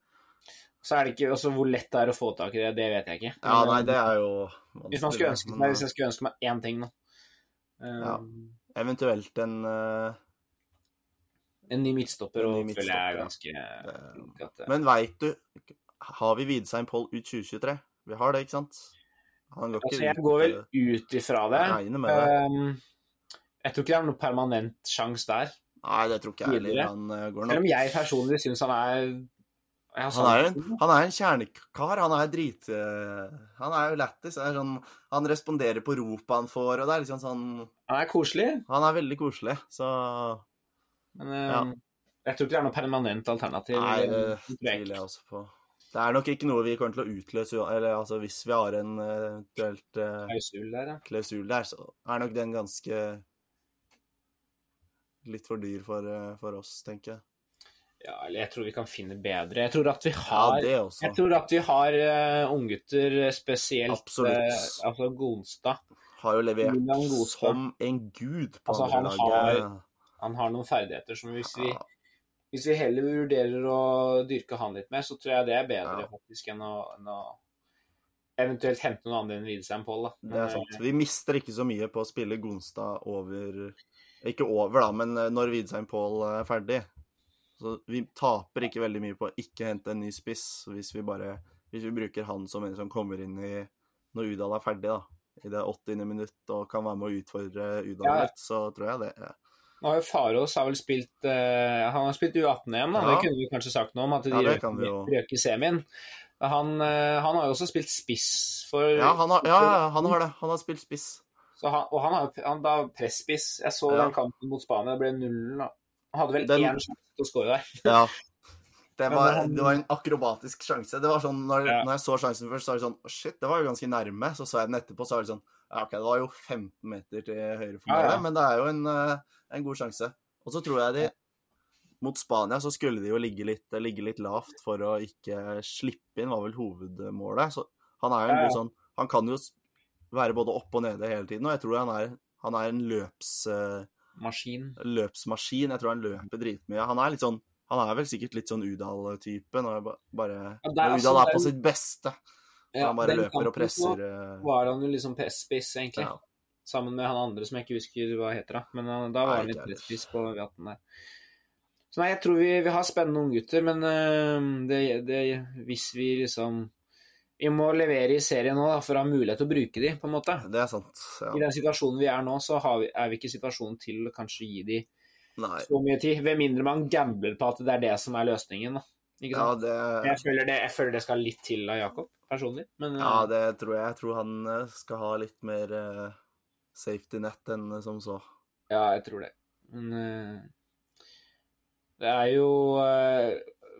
Så er det ikke også Hvor lett det er å få tak i det, det vet jeg ikke. Ja, nei, det er jo hvis, man skulle ønske, men, nei, hvis jeg skulle ønske meg én ting, da. Um, Ja. Eventuelt en eh, En ny midtstopper, En ny og føler jeg er ganske flink at det- Men veit du Har vi Widsein Poll ut 2023? Vi har det, ikke sant? Han går Altså, jeg går vel eh, ut ifra det. Jeg. Um, jeg tror ikke det er noe permanent sjanse der. Nei, det tror ikke jeg heller. Han eh, går Selv om jeg personlig syns han er Han er, en, han er en kjernekar. Han er drit... eh, Han er jo lættis. Sånn, han responderer på ropet han får, og det er liksom sånn Han er koselig, Han er veldig koselig, så men Ja. jeg tror ikke det er noe permanent alternativ. Nei, det tviler jeg også på. Det er nok ikke noe vi kommer til å utløse Eller altså, hvis vi har en eh, eventuelt uh, Klausul der, ja. klausul der, så er nok den ganske litt for dyr for, eh, for oss, tenker jeg. ja. Eller jeg tror vi kan finne bedre. Jeg tror at vi har ja, jeg tror at vi har uh, unggutter, spesielt eh, altså Gonstad. Har jo levert som en gud på Altså, han andrelaget. Han har noen ferdigheter som hvis vi, hvis vi heller vurderer å dyrke han litt mer, så tror jeg det er bedre Ja. faktisk enn å, enn å eventuelt hente noen andre enn Widesheim Pål. Det er sant. Vi mister ikke så mye på å spille Gonstad over Ikke over, da, men eh, når Widsein Pål er ferdig. Så vi taper ikke veldig mye på å ikke hente en ny spiss hvis vi bare Hvis vi bruker han som en som kommer inn i når Udal er ferdig, da. I det 80. minutt og kan være med å utfordre Udal Ja. litt, så tror jeg det. Nå har jo Farås har vel spilt uh, Han har spilt U18-EM, da. Ja. Det kunne vi kanskje sagt noe om, at de Ja, røk, røk i semien. Han, uh, han har jo også spilt spiss for Ja, han har, ja, han har det. Han har spilt spiss. Så han, og han har han, da presspiss. Jeg så den kampen mot Spania, det ble nullen. Han hadde vel Den- én sjanse til å score der. Ja. Det var, det var en akrobatisk sjanse. Det var sånn, når, når jeg så sjansen først, så var det sånn Shit, det var jo ganske nærme. Så så jeg den etterpå, så var det sånn Ja, OK, det var jo 15 meter til høyre for meg, ja. men det er jo en, eh, en god sjanse. Og så tror jeg de Mot Spania så skulle de jo ligge litt, ligge litt lavt for å ikke slippe inn, var vel hovedmålet. Så han er jo en Ja, ja. god sånn Han kan jo være både oppe og nede hele tiden, og jeg tror han er, han er en løps... eh, Maskin. løpsmaskin. Jeg tror han løper dritmye. Han er litt sånn Han er vel sikkert litt sånn Udal-type når, bare, Ja, er når altså Udal er på sitt beste. Ja, han bare løper og presser. eh, var han jo liksom spiss, egentlig. Ja. Sammen med han andre som jeg ikke husker hva heter. Da. Men han, da var han litt presspiss på V18 der. Så nei, jeg tror vi, vi har spennende unggutter, men uh, det, det, hvis vi liksom Vi må levere i serien nå da, for å ha mulighet til å bruke de, på en måte. Det er sant. I den situasjonen vi er nå, så har vi, er vi ikke i situasjonen til å kanskje gi de Nei. så mye tid. Ved mindre man gambler på at det er det som er løsningen. Da. Ikke Ja, sant? det, Jeg, føler det, jeg føler det skal litt til av Jakob, personlig. Men ja, eh, det tror jeg. Jeg tror han eh, skal ha litt mer eh, safety net enn som så. Ja, jeg tror det. Men det er jo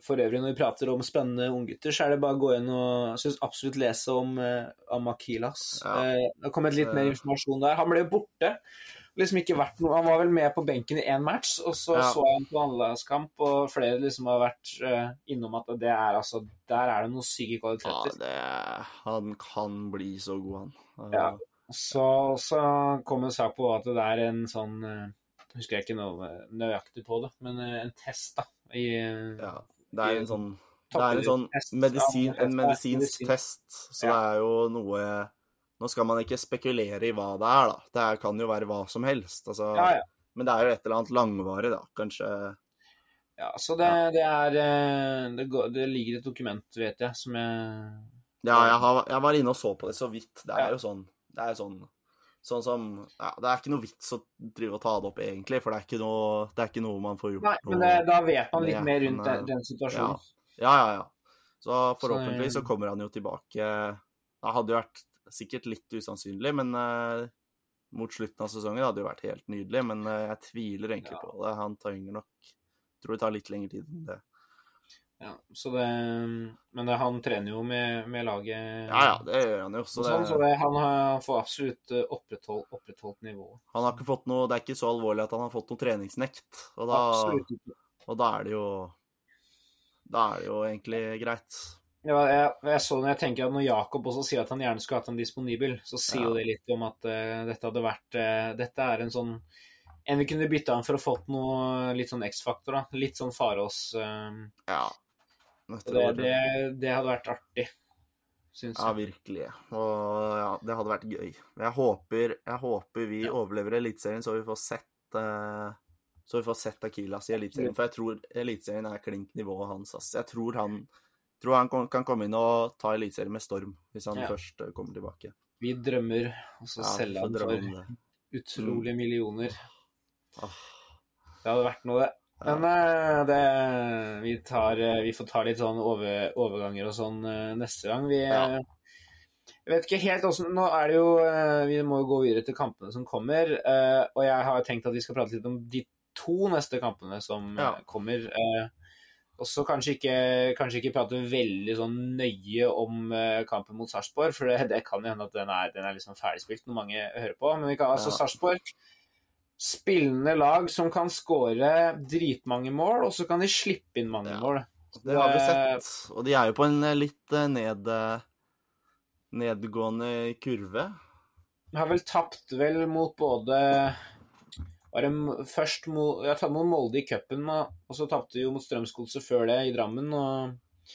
For øvrig, når vi prater om spennende unggutter, så er det bare å gå inn og synes absolutt lese om Amakilas. Ja. Det har kommet litt mer informasjon der. Han ble borte. Liksom ikke vært noe, Han var vel med på benken i én match, og så Ja. så jeg han på annerledeskamp, og flere liksom har vært uh, innom at det er altså Der er det noen syke Ja, kvaliteter. det, han kan bli så god, han. Ja. Så, så kom en sak på at det er en sånn uh, Husker jeg ikke noe nøyaktig på det, men eh, en test, da. I, eh, Ja, det er en sånn Det er en sånn medisin, en medisinsk test, så Ja. det er jo noe Nå skal man ikke spekulere i hva det er, da. Det er, kan jo være hva som helst. Altså, Ja, ja. Men det er jo et eller annet langvarig, da. Kanskje ja så det, det er eh, det, går, det ligger et dokument, vet jeg, som jeg Ja, jeg, har, jeg var inne og så på det så vidt. Det er Ja. jo sånn Det er jo sånn Sånn som Ja, det er ikke noe vits å drive og ta det opp, egentlig, for det er ikke noe, det er ikke noe man får gjort Nei, men det, da vet man litt mer rundt den, eh, den situasjonen. Ja, ja, ja. Så forhåpentligvis Så, så kommer han jo tilbake Det hadde jo vært sikkert litt usannsynlig, men uh, mot slutten av sesongen hadde det jo vært helt nydelig. Men uh, jeg tviler egentlig Ja. på det. Han trenger nok Tror det tar litt lengre tid enn det. Ja, så det, men det, han trener jo med, med laget. Ja, ja, det gjør han jo. Så det, sånn, så det, han, har- får absolutt eh, opprettholdt, opprettholdt nivå. han har ikke fått noe Det er ikke så alvorlig at han har fått noe treningsnekt. Og da, Absolutt ikke. og da er det jo Da er det jo egentlig greit. Jeg, jeg så når jeg tenker at når Jakob også sier at han gjerne skulle hatt han disponibel, så sier Ja. det litt om at uh, dette hadde vært uh, Dette er en sånn En vi kunne bytta han for å fått noe litt sånn X-faktor, da. Litt sånn Farås. eh, Ja. Jeg det, det, det hadde vært artig, syns Ja, virkelig. Og ja, det hadde vært gøy. Jeg håper, jeg håper vi Ja. overlever Eliteserien, så vi får sett uh, så vi får sett Akilas i Eliteserien. For jeg tror Eliteserien er klink nivået hans. Ass. Jeg tror han, tror han kan komme inn og ta Eliteserien med storm, hvis han Ja. først eh, kommer tilbake. Vi drømmer, og så Ja, selge han for utrolige millioner. Ah, Det hadde vært noe, det. Men ja. det, vi, tar, eh, vi får ta litt sånn over, overganger og sånn eh, neste gang. Vi, Ja. eh, Jeg vet ikke helt også, Nå er det jo eh, Vi må jo gå videre til kampene som kommer. eh, Og jeg har tenkt at vi skal prate litt om de to neste kampene som eh, Ja. kommer. Eh, Og så kanskje ikke, kanskje ikke prate veldig sånn nøye om eh, kampen mot Sarpsborg, for det, det kan jo hende at den er, den er liksom ferdigspilt når mange hører på. Men vi kan altså Ja. Sarpsborg Spillende lag som kan skåre dritmange mål, og så kan de slippe inn mange Ja. mål. Det har vi Eh, sett. Og de er jo på en eh, litt ned, nedgående kurve. De har vel tapt vel mot både var det først mot, har tatt mot Molde i cupen, og så tapte de jo mot Strømsgodset før det i Drammen. Og,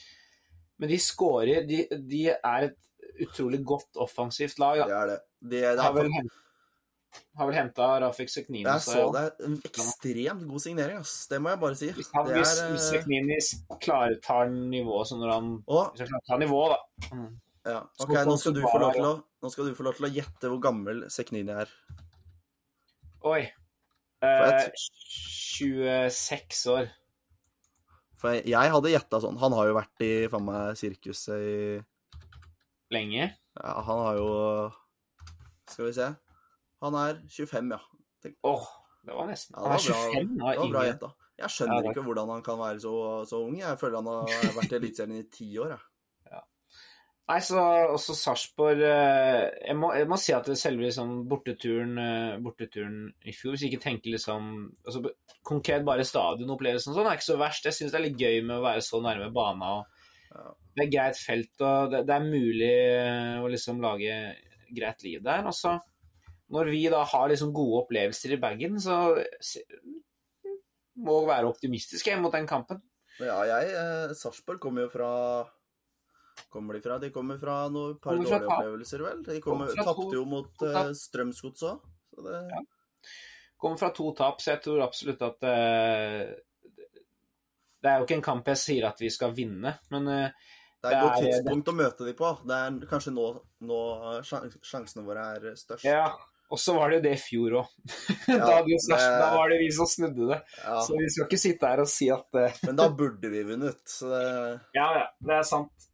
men de skårer de, de er et utrolig godt offensivt lag. Det er det. Det, det Har vel, har vel henta Rafik Seknini. Jeg så det. En ekstremt god signering, ass. Det må jeg bare si. Hvis, han, hvis, er, hvis eh, Seknini klarer tar nivået sånn når han Og Hvis han klarer å nivå, da. Mm. Ja, ok, nå skal, å, nå skal du få lov til å gjette hvor gammel Seknini er. Oi. For Eh, 26 år. For jeg, jeg hadde gjetta sånn. Han har jo vært i faen meg sirkuset i Lenge. Ja, han har jo Skal vi se. Han er 25, ja. Åh, det var nesten Ja, det Han var 25, bra. 25 Det var bra gjetta. Jeg skjønner Ja, ikke hvordan han kan være så, så ung. Jeg føler han har vært i Eliteserien i ti år. Jeg. Nei, så også Sarpsborg eh, jeg, må- jeg må si at selve liksom, borteturen, eh, borteturen i fjor Hvis jeg ikke tenker liksom altså, Konkret bare stadionopplevelsen og sånn er ikke så verst. Jeg syns det er litt gøy med å være så nærme bana. Og Ja. det er greit felt, og det, det er mulig eh, å liksom lage greit liv der. Og så når vi da har liksom gode opplevelser i bagen, så må vi være optimistiske mot den kampen. Ja, jeg eh, Sarpsborg kommer jo fra kommer de fra? De kommer fra noen par Kommer dårlige opplevelser, vel? De Kommer kommer, tapte jo mot uh, tap. Strømsgods òg. Det Ja. Kommer fra to tap, så jeg tror absolutt at uh, Det er jo ikke en kamp jeg sier at vi skal vinne, men uh, Det er et godt tidspunkt å møte de på. Det er kanskje nå, nå sjan- sjansene våre er størst. ja. Og så var det jo det i fjor òg. Ja, da, det- da var det vi som snudde det. Ja, Så vi skal ikke sitte her og si at Men da burde vi vunnet. Det, Ja, ja, det er sant.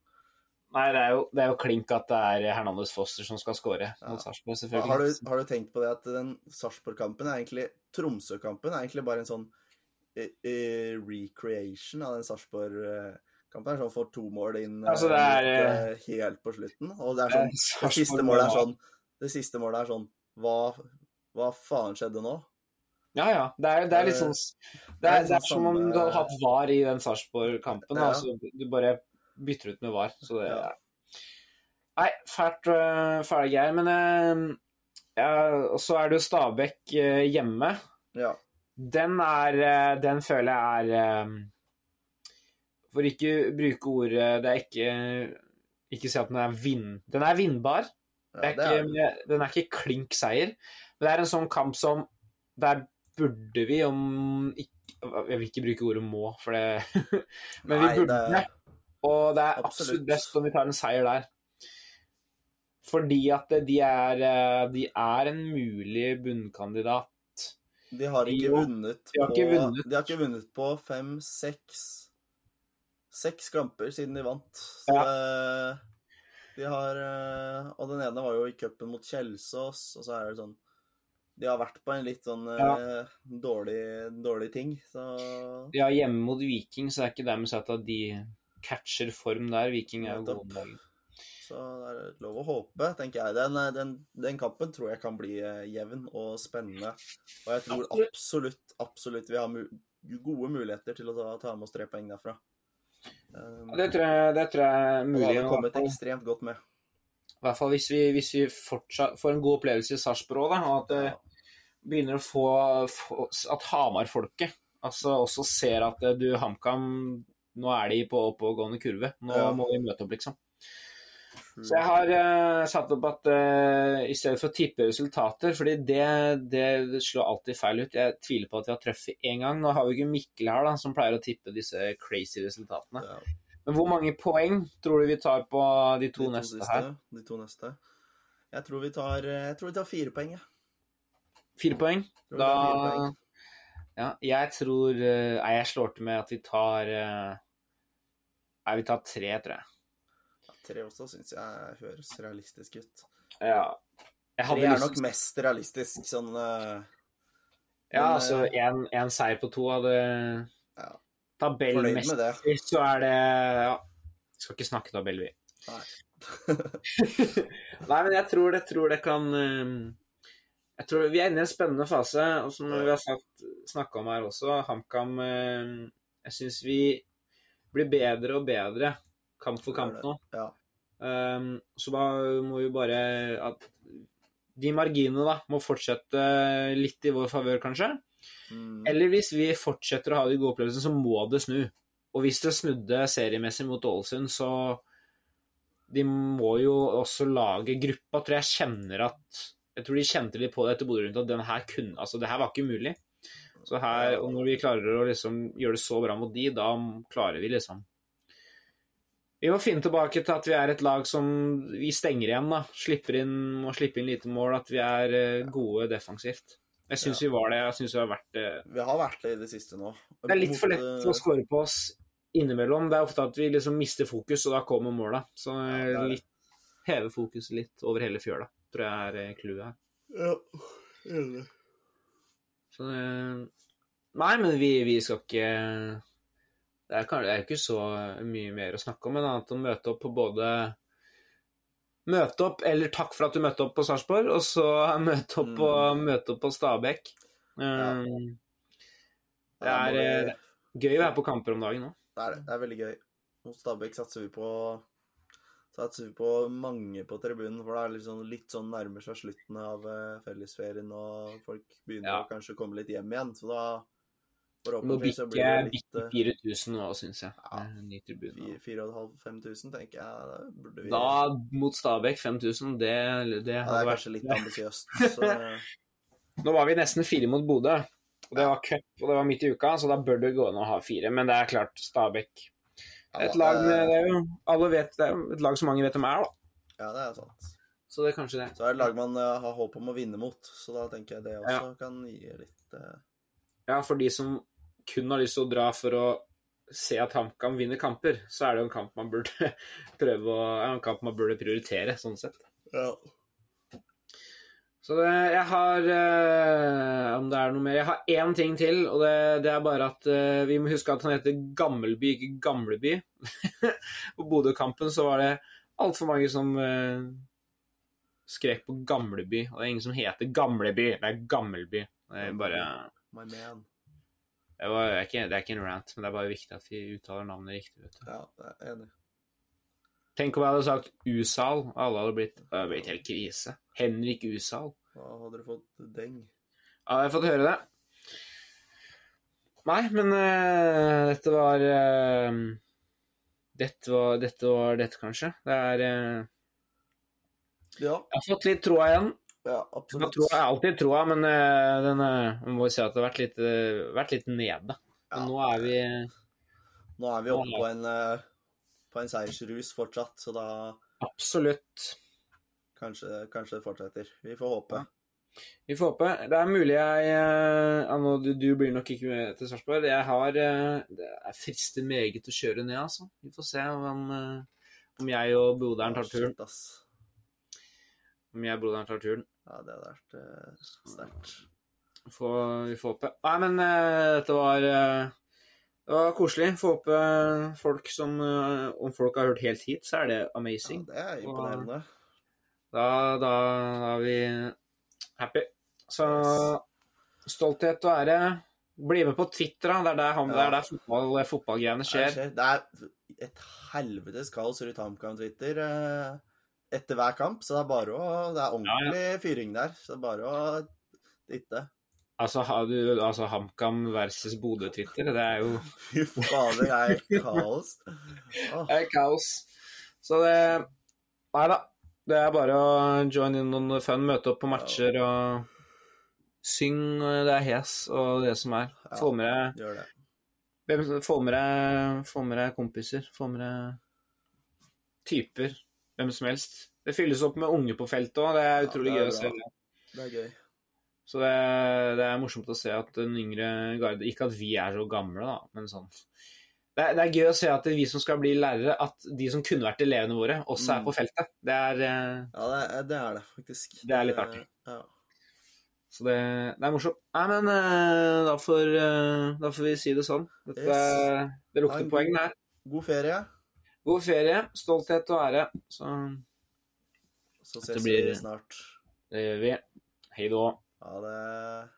Nei, det er jo, det er jo klink at det er Hernandez Foster som skal skåre Ja. mot Sarpsborg, har, du, har du tenkt på det at den Sarpsborg-kampen er egentlig Tromsø-kampen er egentlig bare en sånn uh, uh, recreation av den Sarpsborg-kampen. Sånn får to mål inn uh, Altså, det er, litt, helt på slutten. Og det sånn Det siste målet er sånn Det siste målet er sånn Hva, hva faen skjedde nå? Ja, ja. Det er, det er litt sånn Det er, det er som om du hadde hatt VAR i den Sarpsborg-kampen. Ja. Altså, du bare bytter ut med VAR. Så det Ja. Nei, fælt, øh, fæle greier. Men øh, ja, Og så er det jo Stabæk øh, hjemme. Ja. Den er Den føler jeg er For ikke bruke ordet Det er ikke Ikke si at den er vinn... Den er vinnbar. ja er ikke, den er ikke klink seier, men det er en sånn kamp som Der burde vi, om ikke Jeg vil ikke bruke ordet må, for det Men vi burde. det- Og det er Absolutt. absolutt best om vi tar en seier der. Fordi at de er, eh, de er en mulig bunnkandidat. De har ikke vunnet de har på ikke vunnet. De har ikke vunnet på fem-seks Seks kamper siden de vant. Så Ja. de har eh, Og den ene var jo i cupen mot Kjelsås, og så er det sånn De har vært på en litt sånn ja. dårlig, dårlig ting, så Ja, hjemme mot Viking, så er ikke dermed sagt at de catcher form der. Viking er jo gode om dagen. Så det er lov å håpe, tenker jeg. Den, eh, den, den kampen tror jeg kan bli eh, jevn og spennende. Og jeg tror Absolutt. absolutt, vi har mu gode muligheter til å ta, ta med oss tre poeng derfra. Um, Det tror jeg, det tror jeg er mulig. hadde har kommet ekstremt godt med. I hvert fall hvis vi, hvis vi fortsatt får en god opplevelse i Sarpsborg òg, da. Og at det Ja. begynner å få, få At Hamar-folket altså også ser at eh, du, HamKam Nå er de på oppadgående kurve. Nå Ja. må vi møte opp, liksom. Så jeg har uh, satt opp at uh, i stedet for å tippe resultater, fordi det, det slår alltid feil ut. Jeg tviler på at vi har truffet én gang. Nå har vi ikke Mikkel her, da, som pleier å tippe disse crazy resultatene. Ja, Men hvor mange poeng tror du vi tar på de to, neste siste, her? De to neste. Jeg tror vi tar, jeg tror vi tar fire poeng, jeg. Fire poeng? Da fire poeng. Ja, jeg tror eh, Nei, jeg slår til med at vi tar eh, Nei, vi tar tre, tror jeg. Ja, tre også syns jeg høres realistisk ut. Ja. Jeg Tre er nok mest realistisk, sånn uh... Ja, men, altså eh, én seier på to hadde Ja. Tabellmester, så er det Ja. Skal ikke snakke tabell, vi. Nei. Nei, men jeg tror det, tror det kan eh, Jeg tror Vi er inne i en spennende fase, og som vi har sagt, snakka om her også, HamKam eh, Jeg syns vi blir bedre og bedre kamp for kamp nå. Ja. Um, så da må vi bare at de marginene da må fortsette litt i vår favør, kanskje. Mm. Eller hvis vi fortsetter å ha de gode opplevelsene, så må det snu. Og hvis det snudde seriemessig mot Ålesund, så De må jo også lage gruppa, tror jeg kjenner at Jeg tror de kjente litt på det etter Bodø-Glimt, at den her kunne Altså, det her var ikke mulig. Så her, og når vi klarer å liksom gjøre det så bra mot de, da klarer vi liksom Vi må finne tilbake til at vi er et lag som vi stenger igjen, da. Slipper inn, må slippe inn lite mål. At vi er eh, gode defensivt. Jeg syns vi var det. Jeg syns vi har vært det Vi har vært det i det siste nå. det er litt for lett å score på oss innimellom. Det er ofte at vi liksom mister fokus, og da kommer måla. Så Ja, litt, heve fokuset litt over hele fjøla, tror jeg er eh, clouet her. Ja, enig. Så eh, Nei, men vi, vi skal ikke det er, det er ikke så mye mer å snakke om, enn annet å møte opp på både Møte opp, eller takk for at du møtte opp på Sarpsborg, og så møte opp på, møte opp på Stabæk. Um, Det er, er, eh, Gøy å være på kamper om dagen òg. Det er det. Det er veldig gøy. Hos Stabæk satser vi på satser vi på mange på tribunen, for det er litt sånn, litt sånn nærmer seg slutten av eh, fellesferien, og folk begynner Ja. å kanskje komme litt hjem igjen. Så da Må Forhåpentligvis så bikke blir det litt bikke eh, 4000 nå, syns jeg. Ja. Ny tribune. fire- fire og et halvt, fem tusen, tenker jeg. Da vi Da mot Stabæk 5000, det, det ja, Det er vært kanskje litt ambisiøst. Så Nå var vi nesten fire mot Bodø, og det var cup, og det var midt i uka, så da bør det gå an å ha fire. Men det er klart, Stabæk Et lag med det, jo Alle vet det er jo et lag som mange vet om er, da. ja, det er sant. Så det er kanskje det. Så er det et lag man eh, har håp om å vinne mot, så da tenker jeg det også Ja. kan gi litt uh... Ja, for de som kun har lyst til å dra for å se at HamKam vinner kamper, så er det jo en kamp man burde prøve å En kamp man burde prioritere, sånn sett. Ja. Så det, jeg har eh, Om det er noe mer Jeg har én ting til, og det, det er bare at eh, vi må huske at han heter Gammelby, ikke Gamleby. på Bodø-kampen så var det altfor mange som eh, skrek på Gamleby. Og det er ingen som heter Gamleby, det er Gammelby. Det er bare My man. det, var, det, er ikke, det er ikke en rant, men det er bare viktig at vi uttaler navnet riktig. vet du. Ja, jeg er enig. Tenk om jeg hadde sagt Usal, og alle hadde blitt, det hadde blitt helt krise. Henrik Usal. Da hadde du fått deng. Ja, jeg har fått høre det. Nei, men uh, dette var uh, dette var Dette var dette, kanskje. Det er eh, Ja, Jeg har fått litt troa igjen. ja absolutt. jeg har alltid troa, men eh, den, eh, man må si at det har vært litt, eh, vært litt nede. Ja. Nå er vi Nå er vi oppe på en, eh, på en seiersrus fortsatt, så da absolutt kanskje, kanskje det fortsetter. Vi får håpe. Vi får håpe. Det er mulig jeg Anno, du, du blir nok ikke med til Sarpsborg. Jeg har eh, Det er frister meget å kjøre ned, altså. Vi får se om, eh, om jeg og broderen tar turen. Om jeg og broderen tar turen. Ja, det hadde vært eh, sterkt. Vi får håpe. Nei, men eh, dette var eh, Det var koselig. Får håpe folk som eh, Om folk har hørt helt hit, så er det amazing. Ja, det er imponerende. Da, da, da er vi happy. Så stolthet og ære. Bli med på Twitter, da. Det er der, han, er der fotball, fotballgreiene skjer. Det er et helvetes kaos rundt HamKam-Twitter eh, etter hver kamp, så det er bare å Det er ordentlig fyring der, så det er bare å titte. Altså, har du, altså HamKam versus Bodø-Twitter, det er jo Fy fader, det er kaos. Oh. Det er kaos. Så det Nei da. Det er bare å join in on the fun, møte opp på matcher og syng eh, det er hes og det som er. Ja. Få med deg. Få med deg, få med deg kompiser. Få med deg typer. Hvem som helst. Det fylles opp med unge på feltet òg. Det er Ja, utrolig det er gøy å se. Det er gøy. Så det, det er morsomt å se at den yngre garde Ikke at vi er så gamle, da, men sånn det er, det er gøy å se at vi som skal bli lærere, at de som kunne vært elevene våre, også er Mm. på feltet. Det er, eh, Ja, det er det, er det faktisk. Det er litt artig. Ja. så det, det er morsomt. Nei, men eh, da får, eh, da får vi si det sånn. Dette, Yes. Det lukter en poeng der. God ferie, God ferie, stolthet og ære. Så så ses blir- vi snart. det gjør vi. Hei då. Ha det.